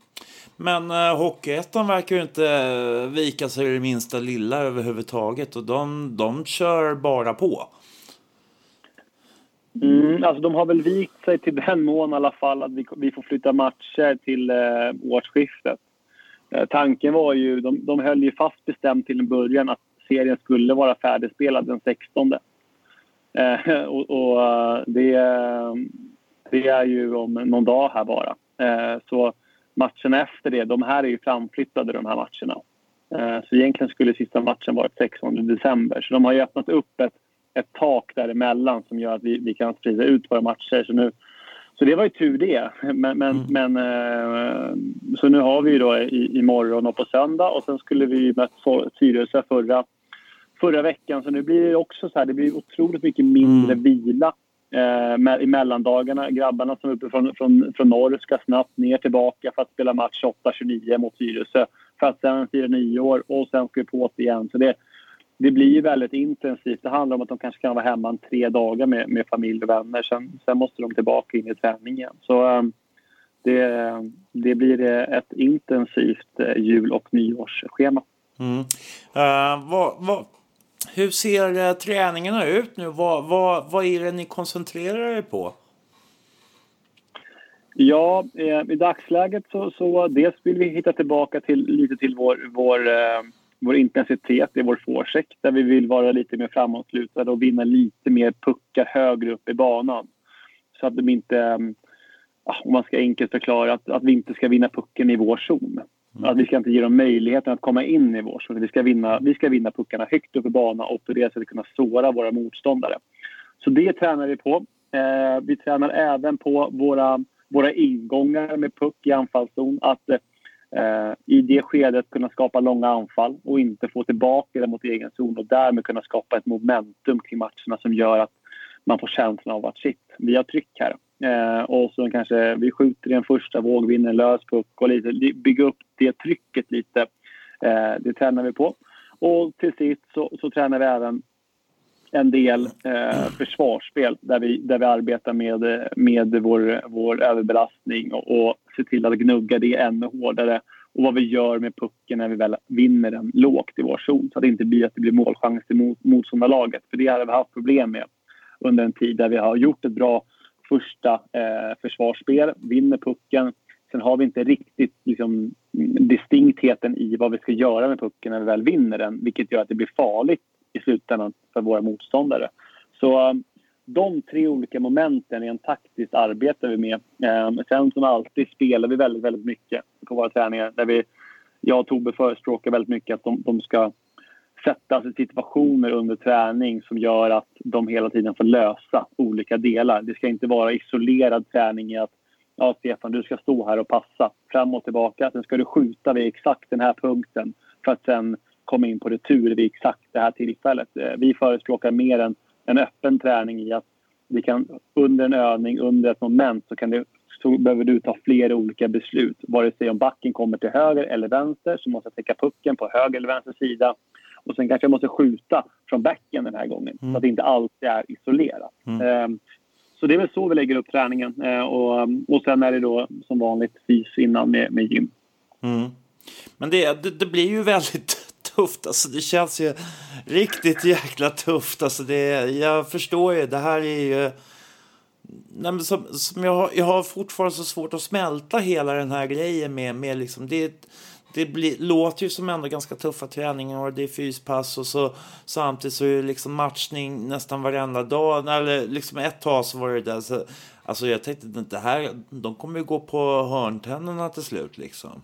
[SPEAKER 1] Men uh, Hockeyettan verkar ju inte uh, vika sig det minsta lilla överhuvudtaget och de, de kör bara på.
[SPEAKER 3] Mm, alltså de har väl vikt sig till den mån i alla fall att vi, vi får flytta matcher till uh, årsskiftet. Uh, tanken var ju, de, de höll ju fast bestämt till en början att serien skulle vara färdigspelad den 16. Eh, och, och eh, det, det, är ju om någon dag här bara. Eh, så matcherna efter det, de här är ju framflyttade de här matcherna. Eh, så egentligen skulle sista matchen varit 16 december. Så de har ju öppnat upp ett, ett tak däremellan som gör att vi, vi kan sprida ut våra matcher. Så, nu, så det var ju tur det. Men, men, mm. men eh, så nu har vi ju då i, imorgon och på söndag och sen skulle vi mött Tyresö förra förra veckan. Så nu blir det också så här, det blir otroligt mycket mindre mm. vila eh, i mellandagarna. Grabbarna som är uppe från, från, från norr ska snabbt ner tillbaka för att spela match 8-29 mot Tyresö. För att sen fira nyår och sen ska vi på det igen. Så det, det blir väldigt intensivt. Det handlar om att de kanske kan vara hemma en tre dagar med, med familj och vänner. Sen, sen måste de tillbaka in i träning igen. Så eh, det, det blir ett intensivt eh, jul och nyårsschema.
[SPEAKER 1] Mm. Uh, vad, vad, hur ser eh, träningarna ut nu? Vad, vad, vad är det ni koncentrerar er på?
[SPEAKER 3] Ja, eh, i dagsläget så, så dels vill vi hitta tillbaka till, lite till vår, vår, eh, vår intensitet i vår forecheck där vi vill vara lite mer framåtlutade och vinna lite mer puckar högre upp i banan. så att de inte, eh, om man ska enkelt förklara, att, att vi inte ska vinna pucken i vår zon. Mm. Att vi ska inte ge dem möjligheten att komma in i vår zon. Vi ska vinna, vi ska vinna puckarna högt upp i banan och på det sättet kunna såra våra motståndare. Så det tränar vi på. Eh, vi tränar även på våra, våra ingångar med puck i anfallszon. Att eh, i det skedet kunna skapa långa anfall och inte få tillbaka det mot egen zon och därmed kunna skapa ett momentum kring matcherna som gör att man får känslan av att shit, vi har tryck här. Eh, och så kanske vi skjuter i en första våg, vinner en lös puck och lite, bygga upp det trycket lite. Eh, det tränar vi på. Och till sist så, så tränar vi även en del eh, försvarsspel där vi, där vi arbetar med, med vår, vår överbelastning och, och ser till att gnugga det ännu hårdare och vad vi gör med pucken när vi väl vinner den lågt i vår zon så att det inte blir att det blir målchans till mot, motståndarlaget. För det har vi haft problem med under en tid där vi har gjort ett bra första eh, försvarsspel, vinner pucken. Sen har vi inte riktigt liksom, distinktheten i vad vi ska göra med pucken när vi väl vinner den vilket gör att det blir farligt i slutändan för våra motståndare. Så eh, de tre olika momenten rent taktiskt arbetar vi med. Eh, sen som alltid spelar vi väldigt, väldigt mycket på våra träningar. Där vi, jag och Tobbe förespråkar väldigt mycket att de, de ska sätta sig situationer under träning som gör att de hela tiden får lösa olika delar. Det ska inte vara isolerad träning i att ja, Stefan, du ska stå här och passa fram och tillbaka. Sen ska du skjuta vid exakt den här punkten för att sen komma in på retur vid exakt det här tillfället. Eh, vi förespråkar mer en, en öppen träning i att vi kan under en övning, under ett moment så, kan det, så behöver du ta flera olika beslut. Vare sig om backen kommer till höger eller vänster så måste jag täcka pucken på höger eller vänster sida. Och sen kanske jag måste skjuta från backen den här gången mm. så att det inte alltid är isolerat. Mm. Um, så det är väl så vi lägger upp träningen. Uh, och, och sen är det då som vanligt fys innan med, med gym.
[SPEAKER 1] Mm. Men det, det, det, blir ju väldigt tufft. Alltså, det känns ju riktigt jäkla tufft. Alltså, det, jag förstår ju, det här är ju... Nej, som, som jag, har, jag har fortfarande så svårt att smälta hela den här grejen med, med liksom, det, det blir, låter ju som ändå ganska tuffa träningar och det är fyspass och så samtidigt så är det liksom matchning nästan varenda dag. Eller liksom ett tag så var det där. Så, alltså jag tänkte det här, de kommer ju gå på hörntänderna till slut liksom.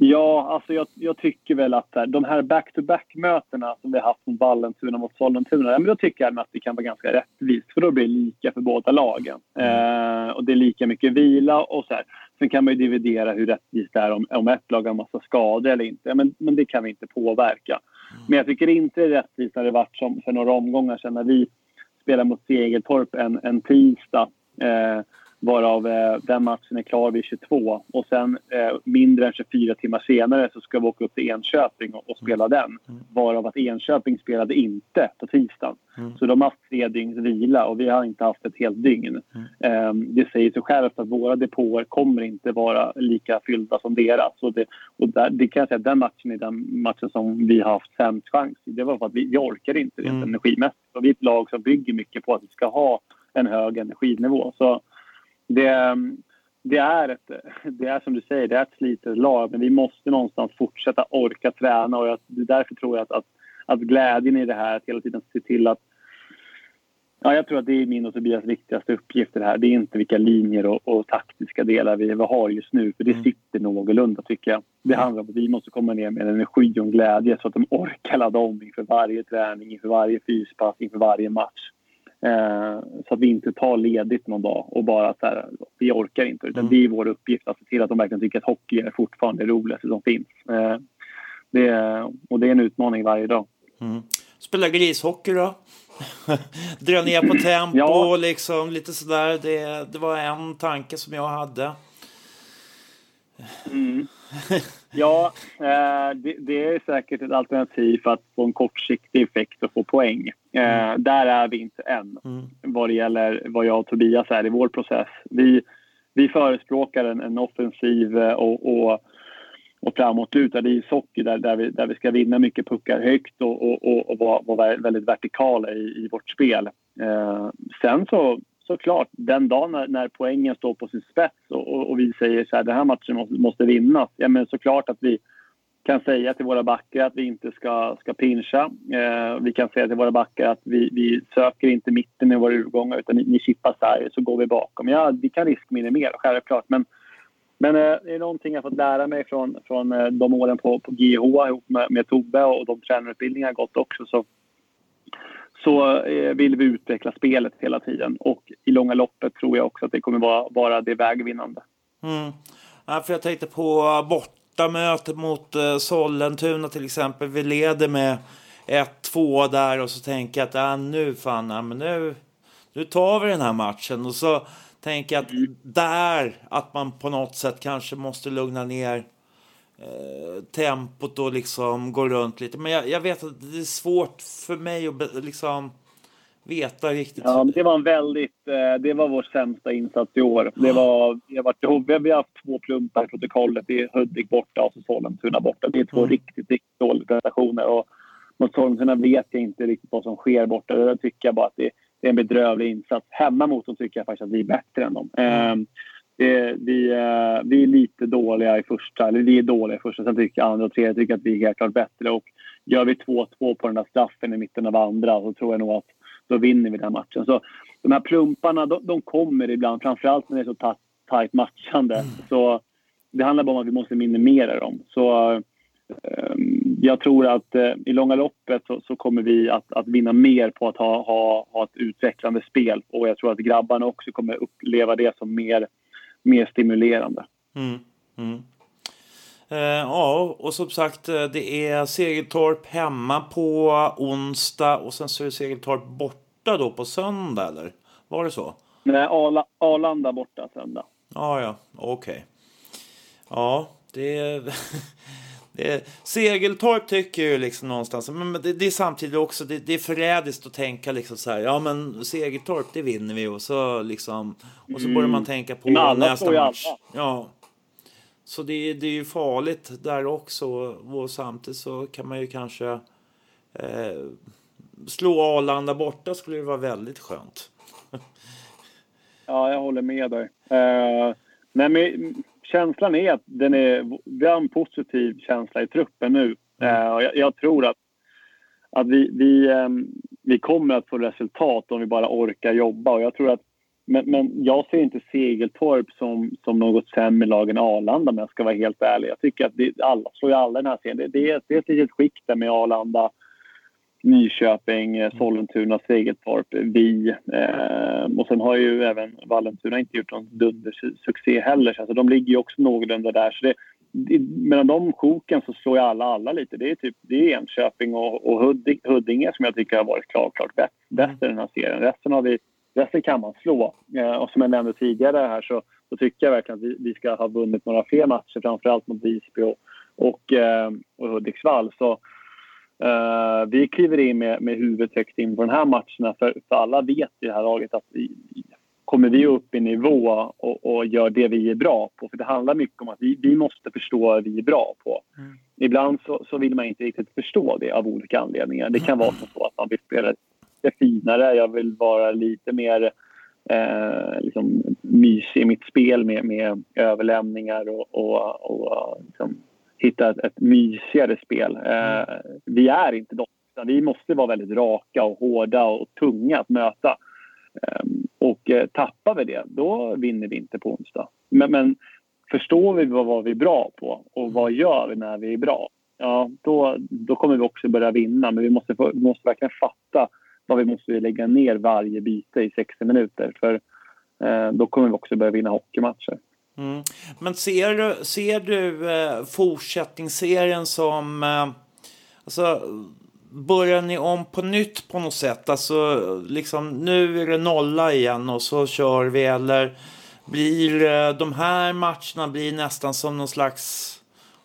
[SPEAKER 3] Ja, alltså jag, jag, tycker väl att här, de här back-to-back-mötena som vi har haft mot Vallentuna mot Sollentuna, ja, men då tycker jag att det kan vara ganska rättvist för då blir det lika för båda lagen. Mm. Eh, och det är lika mycket vila och så här. Sen kan man ju dividera hur rättvist det är om, om ett lag har massa skador eller inte, men, men det kan vi inte påverka. Mm. Men jag tycker inte det är rättvist när det varit som för några omgångar sedan när vi spelade mot Segeltorp en, en tisdag. Eh, varav eh, den matchen är klar vid 22. Och sen eh, mindre än 24 timmar senare så ska vi åka upp till Enköping och, och spela mm. den. Mm. Varav att Enköping spelade inte på tisdagen. Mm. Så de har haft tre dygns vila och vi har inte haft ett helt dygn. Mm. Eh, det säger sig självt att våra depåer kommer inte vara lika fyllda som deras. Och det, och där, det kan jag säga, den matchen är den matchen som vi har haft sämst chans Det var för att vi, vi orkar inte rent mm. energimässigt. Och vi är ett lag som bygger mycket på att vi ska ha en hög energinivå. Så det, det, är ett, det är som du säger, det är ett slitet lag men vi måste någonstans fortsätta orka träna och jag, därför tror jag att, att, att glädjen i det här, att hela tiden se till att Ja, jag tror att det är min och Tobias viktigaste uppgift det här. Det är inte vilka linjer och, och taktiska delar vi, vi har just nu, för det mm. sitter någorlunda tycker jag. Det mm. handlar om att vi måste komma ner med energi och glädje så att de orkar ladda om inför varje träning, inför varje fyspass, inför varje match. Eh, så att vi inte tar ledigt någon dag och bara så här, vi orkar inte. Utan mm. det är vår uppgift att se till att de verkligen tycker att hockey är fortfarande det roligaste som finns. Eh, det, och det är en utmaning varje dag.
[SPEAKER 1] Mm. Spela grishockey då? Dra ner på tempo ja. liksom lite sådär. Det, det var en tanke som jag hade.
[SPEAKER 3] Mm. Ja, eh, det, det, är säkert ett alternativ för att få en kortsiktig effekt och få poäng. Eh, mm. Där är vi inte än mm. vad det gäller vad jag och Tobias är i vår process. Vi, vi förespråkar en, en offensiv eh, och, och, och framåtlutad ishockey där, där, vi, där vi ska vinna mycket puckar högt och, och, och, och vara, vara väldigt vertikala i, i vårt spel. Eh, sen så såklart, den dagen när, när poängen står på sin spets och, och, och, vi säger så här, den här matchen måste, måste vinnas. Ja, men såklart att vi, kan säga till våra backar att vi inte ska, ska pincha. Eh, vi kan säga till våra backar att vi, vi söker inte mitten i våra urgångar utan ni, ni chippar sarg så går vi bakom. Ja, vi kan riskminimera, självklart. Men, men eh, det är någonting jag fått lära mig från, från eh, de åren på, på GH ihop med, med Tobbe och de tränarutbildningar jag gått också. Så, så eh, vill vi utveckla spelet hela tiden. Och i långa loppet tror jag också att det kommer vara, vara det vägvinnande.
[SPEAKER 1] Mm. Ja, för jag tänkte på bortamötet mot eh, Sollentuna till exempel. Vi leder med 1-2 där och så tänker jag att ah, nu fan, ja, men nu, nu tar vi den här matchen. Och så tänker jag att mm. där, att man på något sätt kanske måste lugna ner eh, tempot och liksom gå runt lite. Men jag, jag, vet att det är svårt för mig att liksom veta riktigt.
[SPEAKER 3] Ja, det var en väldigt... Eh, det var vår sämsta insats i år. Det var, det var, vi har haft två plumpar i protokollet. Det är Hudik borta och så Sollentuna borta. Det är två mm. riktigt, riktigt dåliga prestationer. Och mot Sollentuna vet jag inte riktigt vad som sker borta. Där tycker jag bara att det, det, är en bedrövlig insats. Hemma mot dem tycker jag faktiskt att vi är bättre än dem. Mm. Det, vi, uh, vi är lite dåliga i första, eller vi är dåliga i första. Sen tycker andra och tredje tycker att vi är helt klart bättre. Och gör vi 2-2 på den där straffen i mitten av andra så tror jag nog att då vinner vi den matchen. Så de här plumparna, de, de kommer ibland, framförallt när det är så tajt matchande. Mm. Så det handlar bara om att vi måste minimera dem. Så um, jag tror att uh, i långa loppet så, så, kommer vi att, att vinna mer på att ha, ha, ha ett utvecklande spel. Och jag tror att grabbarna också kommer uppleva det som mer, mer stimulerande.
[SPEAKER 1] Mm. Mm. Uh, ja, och som sagt, eh, det är Segeltorp hemma på onsdag och sen så är det Segeltorp borta då på söndag, eller? Var det så?
[SPEAKER 3] Nej, Arla, Arlanda borta söndag.
[SPEAKER 1] Ah, ja, okej. Okay. Ja, det. det är... Segeltorp tycker ju liksom någonstans, men det, det är samtidigt också, det, det, är förrädiskt att tänka liksom så här, ja men Segeltorp, det vinner vi och så liksom, och så mm. börjar man tänka på nästa match. Ja, så det, det är ju farligt där också. Och samtidigt så kan man ju kanske eh, slå Arlanda borta skulle det vara väldigt skönt.
[SPEAKER 3] ja, jag håller med dig. Eh, men med, känslan är att den är, vi har en positiv känsla i truppen nu. Mm. Eh, jag, jag, tror att, att vi, vi, eh, vi kommer att få resultat om vi bara orkar jobba. Och jag tror att men, men jag ser inte Segeltorp som, som något sämre lag än Arlanda om jag ska vara helt ärlig. Jag tycker att det, alla slår ju alla den här serien. Det, det, är, det är ett litet skikt där med Arlanda, Nyköping, eh, Sollentuna, Segeltorp, vi. Eh, och sen har ju även Vallentuna inte gjort någon dundersuccé heller. Så alltså, de ligger ju också någorlunda där. Så det, det, mellan de sjoken så slår ju alla alla lite. Det är typ det är Enköping och, och Huddinge som jag tycker har varit klart, klart bäst, bäst i den här serien. Resten har vi resten kan man slå. Eh, och som jag nämnde tidigare här så, så tycker jag verkligen att vi, vi ska ha vunnit några fler matcher, framförallt mot Visby och, och, eh, och Hudiksvall. Så eh, vi kliver in med, med huvudet högt in på den här matcherna för, för alla vet i det här laget att vi, kommer vi upp i nivå och, och, gör det vi är bra på. För det handlar mycket om att vi, vi måste förstå vad vi är bra på. Mm. Ibland så, så, vill man inte riktigt förstå det av olika anledningar. Det kan vara så att man vill spela lite finare. Jag vill vara lite mer eh, liksom, mysig i mitt spel med, med överlämningar och, och, och liksom, hitta ett, ett mysigare spel. Eh, vi är inte de. Vi måste vara väldigt raka och hårda och tunga att möta. Eh, och eh, tappar vi det, då vinner vi inte på onsdag. Men, men förstår vi vad, vad vi är bra på och vad gör vi när vi är bra? Ja, då, då kommer vi också börja vinna. Men vi måste, måste verkligen fatta vad vi måste lägga ner varje byte i 60 minuter. För eh, då kommer vi också börja vinna hockeymatcher.
[SPEAKER 1] Mm. Men ser du, ser du eh, fortsättningsserien som... Eh, alltså, börjar ni om på nytt på något sätt? Alltså, liksom, nu är det nolla igen och så kör vi. Eller blir eh, de här matcherna blir nästan som någon slags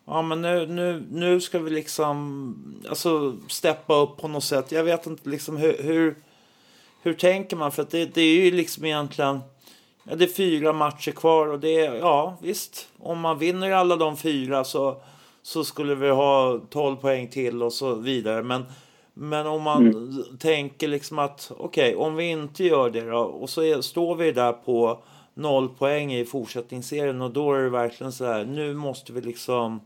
[SPEAKER 1] Ja, men nu, nu, nu ska vi liksom alltså, steppa upp på något sätt. Jag vet inte liksom hur, hur, hur tänker man? För att det, det är ju liksom egentligen ja, det är fyra matcher kvar och det är, ja visst, om man vinner alla de fyra så, så skulle vi ha 12 poäng till och så vidare. Men, men om man mm. tänker liksom att okej, okay, om vi inte gör det då och så är, står vi där på noll poäng i fortsättningsserien och då är det verkligen så här, nu måste vi liksom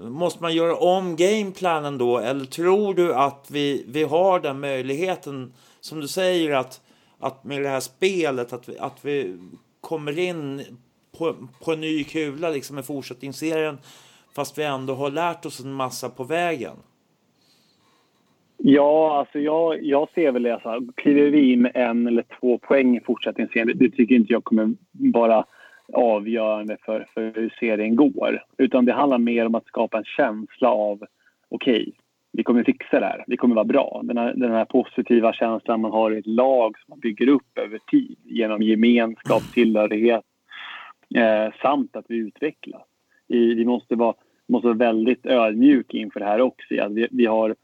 [SPEAKER 1] Måste man göra om gameplanen då? Eller tror du att vi, vi har den möjligheten, som du säger, att, att med det här spelet, att vi, att vi kommer in på, på en ny kula liksom i fortsättningsserien, fast vi ändå har lärt oss en massa på vägen?
[SPEAKER 3] Ja, alltså jag, jag ser väl det så här. Kliver vi in med en eller två poäng i fortsättningsserien, det tycker inte jag kommer vara avgörande för, för hur serien går. Utan det handlar mer om att skapa en känsla av okej, okay, vi kommer fixa det här. Vi kommer vara bra. Den här, den här positiva känslan man har i ett lag som man bygger upp över tid genom gemenskap, tillhörighet eh, samt att vi utvecklas. I, vi måste vara, måste vara väldigt ödmjuka inför det här också. Att vi, vi har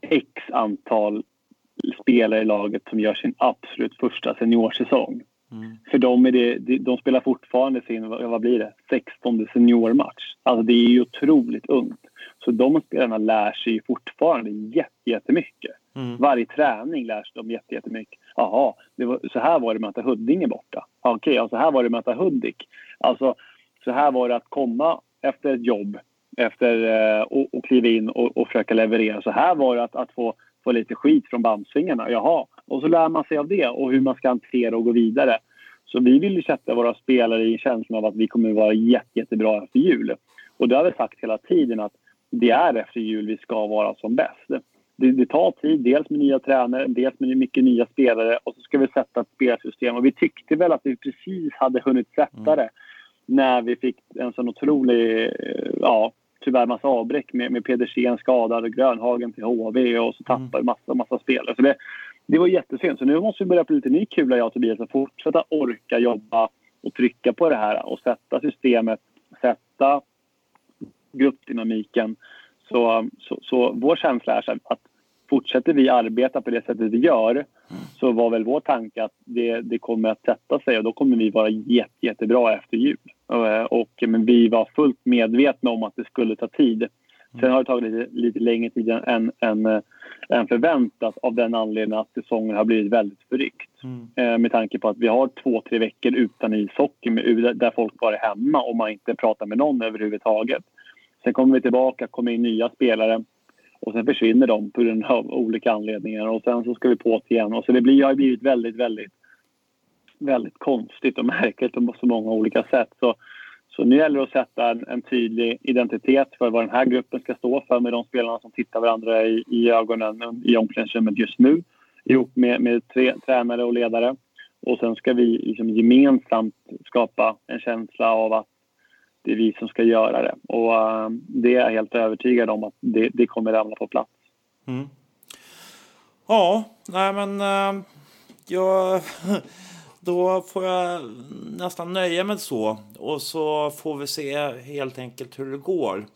[SPEAKER 3] x antal spelare i laget som gör sin absolut första seniorsäsong. Mm. För dem är det, de spelar fortfarande sin, vad blir det, 16 seniormatch. Alltså det är ju otroligt ungt. Så de spelarna lär sig fortfarande jättemycket. Mm. Varje träning lär sig de jättemycket. Jaha, så här var det med att möta Huddinge borta. Okej, okay, ja, så här var det med att möta Hudik. Alltså, så här var det att komma efter ett jobb efter, eh, och, och kliva in och, och försöka leverera. Så här var det att, att få, få lite skit från bamsfingarna. Jaha, och så lär man sig av det och hur man ska hantera och gå vidare. Så vi vill sätta våra spelare i känslan av att vi kommer att vara jätte, jättebra efter jul. Och det har vi sagt hela tiden att det är efter jul vi ska vara som bäst. Det, det, tar tid, dels med nya tränare, dels med mycket nya spelare och så ska vi sätta ett spelsystem. Och vi tyckte väl att vi precis hade hunnit sätta det när vi fick en sån otrolig, eh, ja, tyvärr massa avbräck med, med Pedersen skadad och Grönhagen till HV och så tappade mm. massa, massa spelare. Så det, det var jättesynd. Så nu måste vi börja på lite ny kula, jag och Tobias, och fortsätta orka jobba och trycka på det här och sätta systemet, sätta gruppdynamiken. Så, så, så vår känsla är att fortsätter vi arbeta på det sättet vi gör så var väl vår tanke att det, det kommer att sätta sig och då kommer vi vara jätte, jättebra efter jul. Eh, och, men vi var fullt medvetna om att det skulle ta tid. Sen har det tagit lite, lite längre tid än, än, än förväntat av den anledningen att säsongen har blivit väldigt förryckt. Mm. Eh, med tanke på att vi har två, tre veckor utan ishockey där folk bara är hemma och man inte pratar med någon överhuvudtaget. Sen kommer vi tillbaka, kommer in nya spelare och sen försvinner de på grund av olika anledningar och sen så ska vi på det igen. Och så det blir, har blivit väldigt, väldigt, väldigt konstigt och märkligt på så många olika sätt. Så, så nu gäller det att sätta en, en, tydlig identitet för vad den här gruppen ska stå för med de spelarna som tittar varandra i, i ögonen i omklädningsrummet just nu ihop med, med tre, tränare och ledare. Och sen ska vi liksom gemensamt skapa en känsla av att det är vi som ska göra det. Och uh, det är jag helt övertygad om att det, det kommer ramla på plats. Mm.
[SPEAKER 1] Ja, nej men uh, jag, då får jag nästan nöja mig så. Och så får vi se helt enkelt hur det går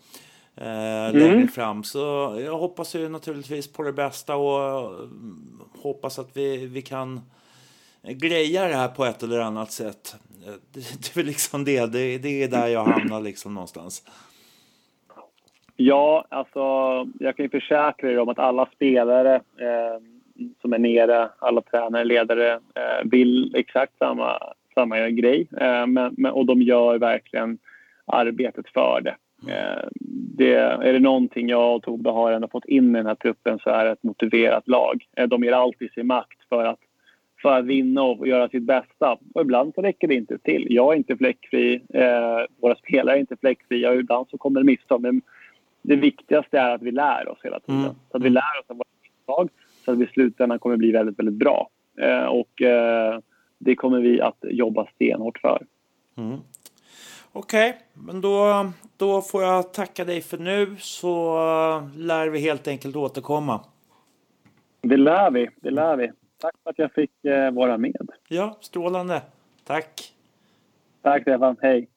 [SPEAKER 1] eh, längre mm. fram. Så jag hoppas ju naturligtvis på det bästa och hoppas att vi, vi kan greja det här på ett eller annat sätt. Det, det är liksom det. det. Det är där jag hamnar liksom någonstans.
[SPEAKER 3] Ja, alltså jag kan ju försäkra er om att alla spelare eh, som är nere, alla tränare, ledare eh, vill exakt samma, samma grej. Eh, men, men, och de gör verkligen arbetet för det. Eh, det. Är det någonting jag och Tobbe har ändå fått in i den här truppen så är det ett motiverat lag. De ger alltid sin makt för att för att vinna och göra sitt bästa. Och ibland så räcker det inte till. Jag är inte fläckfri, eh, våra spelare är inte fläckfria och ibland så kommer det misstag. Men det viktigaste är att vi lär oss hela tiden. Mm. Så att vi lär oss av våra misstag så att vi i slutändan kommer bli väldigt, väldigt bra. Eh, och eh, det kommer vi att jobba stenhårt för.
[SPEAKER 1] Mm. Okej, okay, men då, då får jag tacka dig för nu så lär vi helt enkelt återkomma.
[SPEAKER 3] Det lär vi, det lär vi. Tack för att jag fick eh, vara med.
[SPEAKER 1] Ja, strålande. Tack.
[SPEAKER 3] Tack Stefan. Hej.